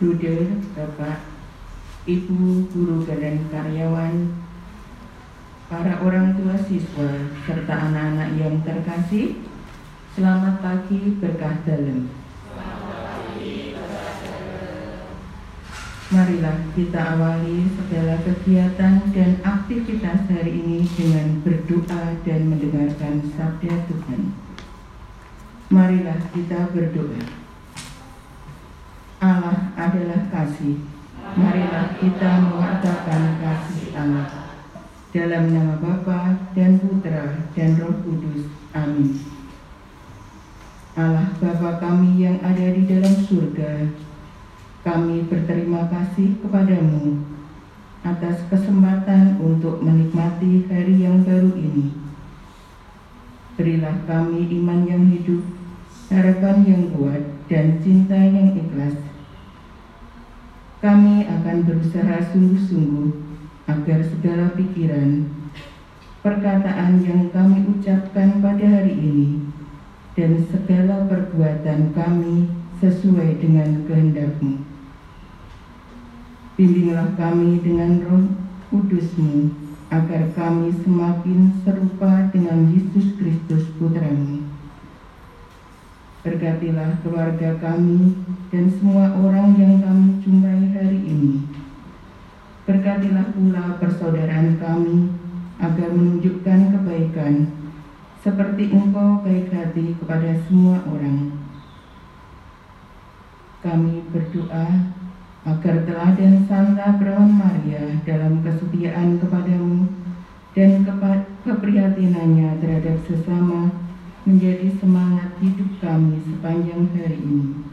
Bruder, Bapak, Ibu, guru dan karyawan, para orang tua siswa, serta anak-anak yang terkasih, selamat pagi berkah dalam. Marilah kita awali segala kegiatan dan aktivitas hari ini dengan berdoa dan mendengarkan sabda Tuhan. Marilah kita berdoa. Adalah kasih. Marilah kita mengatakan kasih Allah. Dalam nama Bapa dan Putra dan Roh Kudus. Amin. Allah Bapa kami yang ada di dalam surga, kami berterima kasih kepadamu atas kesempatan untuk menikmati hari yang baru ini. Berilah kami iman yang hidup, harapan yang kuat, dan cinta yang ikhlas kami akan berusaha sungguh-sungguh agar segala pikiran, perkataan yang kami ucapkan pada hari ini, dan segala perbuatan kami sesuai dengan kehendak-Mu. Bimbinglah kami dengan roh kudus-Mu, agar kami semakin serupa dengan Yesus Kristus Putramu. Berkatilah keluarga kami dan semua orang yang kami jumpai hari ini. Berkatilah pula persaudaraan kami agar menunjukkan kebaikan seperti engkau baik hati kepada semua orang. Kami berdoa agar teladan Santa Perawan Maria dalam kesetiaan kepadamu dan keprihatinannya terhadap sesama menjadi semangat hidup kami sepanjang hari ini.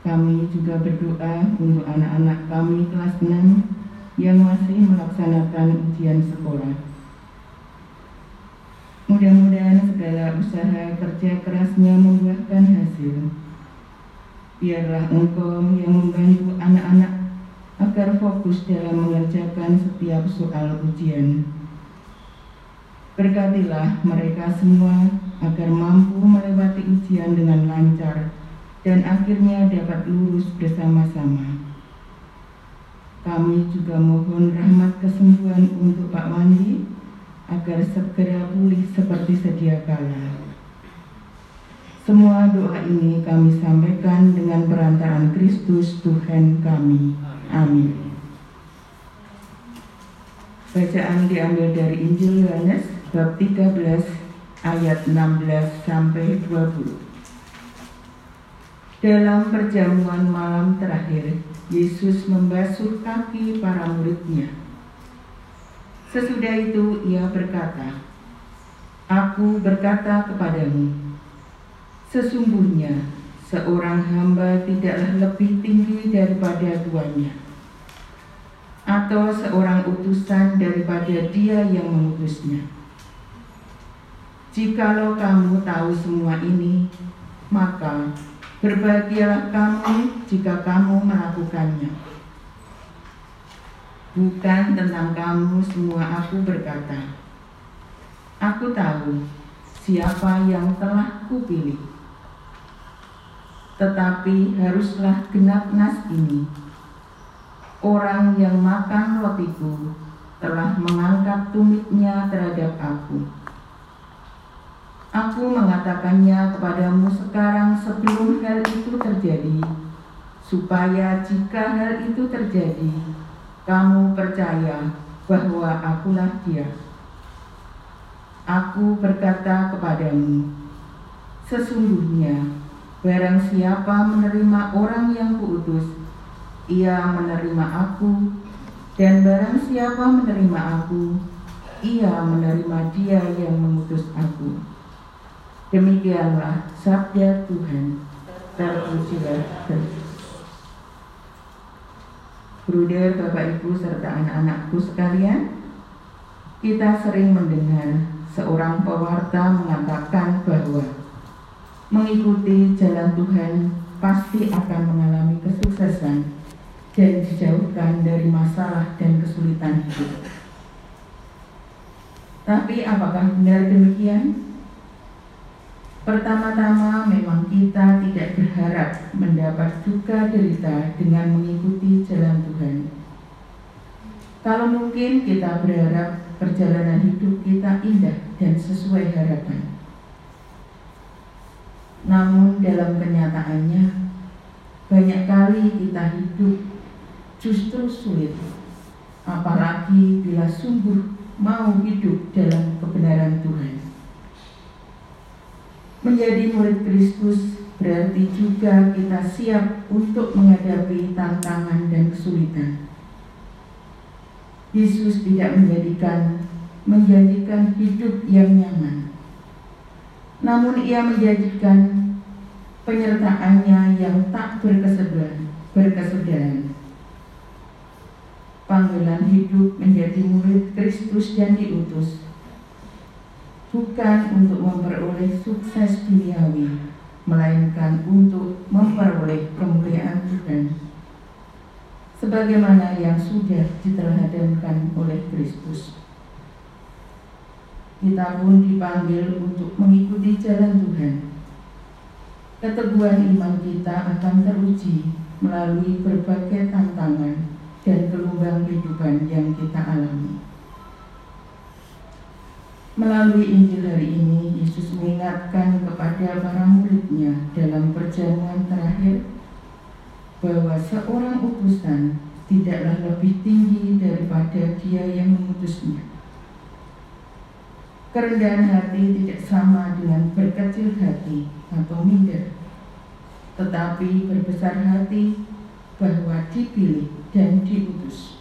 Kami juga berdoa untuk anak-anak kami kelas 6 yang masih melaksanakan ujian sekolah. Mudah-mudahan segala usaha kerja kerasnya membuahkan hasil. Biarlah engkau yang membantu anak-anak agar fokus dalam mengerjakan setiap soal ujian Berkatilah mereka semua agar mampu melewati ujian dengan lancar dan akhirnya dapat lulus bersama-sama. Kami juga mohon rahmat kesembuhan untuk Pak Wandi agar segera pulih seperti sedia kala. Semua doa ini kami sampaikan dengan perantaraan Kristus Tuhan kami. Amin. Bacaan diambil dari Injil Yohanes bab 13 ayat 16 sampai 20. Dalam perjamuan malam terakhir, Yesus membasuh kaki para muridnya. Sesudah itu ia berkata, Aku berkata kepadamu, sesungguhnya seorang hamba tidaklah lebih tinggi daripada tuannya, atau seorang utusan daripada dia yang mengutusnya. Jikalau kamu tahu semua ini, maka berbahagialah kamu jika kamu melakukannya. Bukan tentang kamu semua aku berkata. Aku tahu siapa yang telah kupilih. Tetapi haruslah genap nas ini. Orang yang makan rotiku telah mengangkat tumitnya terhadap aku Aku mengatakannya kepadamu sekarang sebelum hal itu terjadi, supaya jika hal itu terjadi, kamu percaya bahwa akulah dia. Aku berkata kepadamu, sesungguhnya barang siapa menerima orang yang kuutus, ia menerima aku, dan barang siapa menerima aku, ia menerima dia yang mengutus aku. Demikianlah sabda Tuhan. Terpujilah Bruder, Bapak Ibu, serta anak-anakku sekalian, kita sering mendengar seorang pewarta mengatakan bahwa mengikuti jalan Tuhan pasti akan mengalami kesuksesan dan dijauhkan dari masalah dan kesulitan hidup. Tapi apakah benar demikian? Pertama-tama memang kita tidak berharap mendapat duka derita dengan mengikuti jalan Tuhan. Kalau mungkin kita berharap perjalanan hidup kita indah dan sesuai harapan. Namun dalam kenyataannya banyak kali kita hidup justru sulit apalagi bila sungguh mau hidup dalam kebenaran Tuhan. Menjadi murid Kristus berarti juga kita siap untuk menghadapi tantangan dan kesulitan. Yesus tidak menjadikan menjanjikan hidup yang nyaman. Namun ia menjanjikan penyertaannya yang tak berkesudahan, berkesudahan. Panggilan hidup menjadi murid Kristus dan diutus bukan untuk memperoleh sukses duniawi, melainkan untuk memperoleh kemuliaan Tuhan. Sebagaimana yang sudah diteladankan oleh Kristus. Kita pun dipanggil untuk mengikuti jalan Tuhan. Keteguhan iman kita akan teruji melalui berbagai tantangan dan gelombang kehidupan yang kita alami. Melalui Injil hari ini, Yesus mengingatkan kepada para muridnya dalam perjamuan terakhir bahwa seorang utusan tidaklah lebih tinggi daripada dia yang mengutusnya. Kerendahan hati tidak sama dengan berkecil hati atau minder, tetapi berbesar hati bahwa dipilih dan diutus.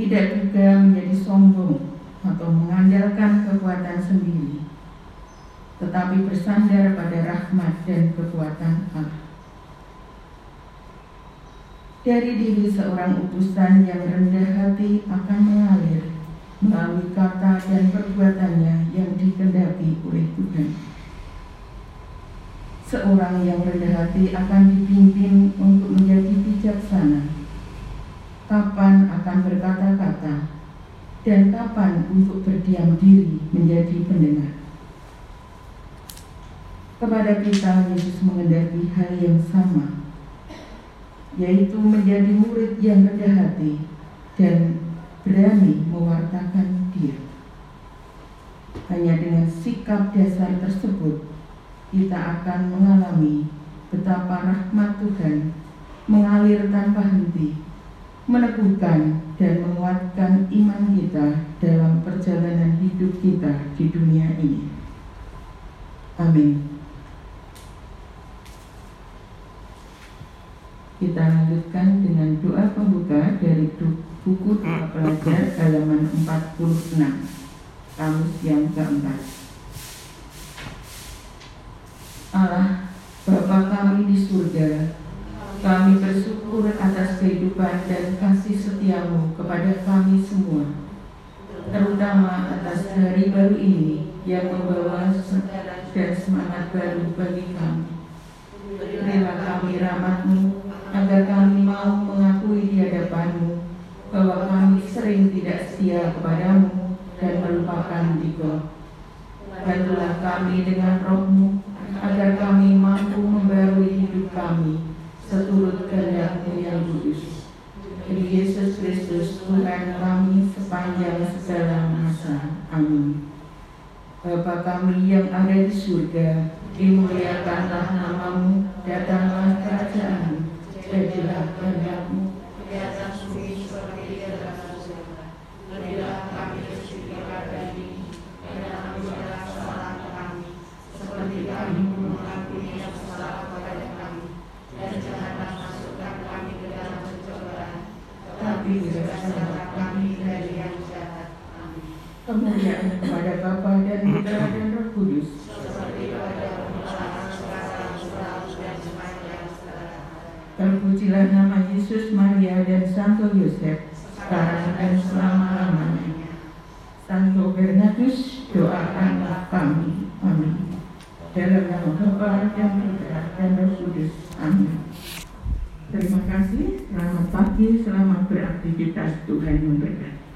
Tidak juga menjadi sombong atau mengandalkan kekuatan sendiri, tetapi bersandar pada rahmat dan kekuatan Allah. Dari diri seorang utusan yang rendah hati akan mengalir melalui kata dan perbuatannya yang dikendaki oleh Tuhan. Seorang yang rendah hati akan dipimpin untuk menjadi bijaksana. Kapan akan berkata-kata dan kapan berdiam diri menjadi pendengar. Kepada kita Yesus mengendaki hal yang sama, yaitu menjadi murid yang rendah hati dan berani mewartakan dia. Hanya dengan sikap dasar tersebut, kita akan mengalami betapa rahmat Tuhan mengalir tanpa henti meneguhkan dan menguatkan iman kita dalam perjalanan hidup kita di dunia ini. Amin. Kita lanjutkan dengan doa pembuka dari buku doa pelajar halaman 46, Kamus yang keempat. Allah, Bapa kami di surga, kami bersyukur atas kehidupan dan kasih setiamu kepada kami semua, terutama atas hari baru ini yang membawa dan semangat baru bagi kami. Berilah kami rahmatmu agar kami mau mengakui di hadapanmu bahwa kami sering tidak setia kepadamu dan melupakan dikau. Bantulah kami dengan rohmu agar kami mampu membarui hidup kami seturut kehendakmu yang kudus. Demi Yesus Kristus, Tuhan kami sepanjang segala masa. Amin. Bapa kami yang ada di surga, dimuliakanlah namamu, datanglah kerajaanmu, jadilah kehendakmu, di atas bumi seperti di atas surga. Berilah kami rezeki pada ini, dan ampunilah kesalahan kami, seperti kami mengampuni yang salah kepada kami dan janganlah masukkan kami ke dalam pencobaan, tapi bebaskanlah kami dari yang jahat. Amin. Kemuliaan kepada Bapa dan Putra dan Roh Kudus. Seperti pada permulaan, sekarang, selalu dan sepanjang sekarang. Terpujilah nama Yesus, Maria, dan Santo Yosef, sekarang dan selama-lamanya. Santo Bernardus, doakanlah kami. Amin. Dalam nama Bapa dan Putra dan Roh. Amin. Terima kasih. Selamat pagi. Selamat beraktivitas. Tuhan memberkati.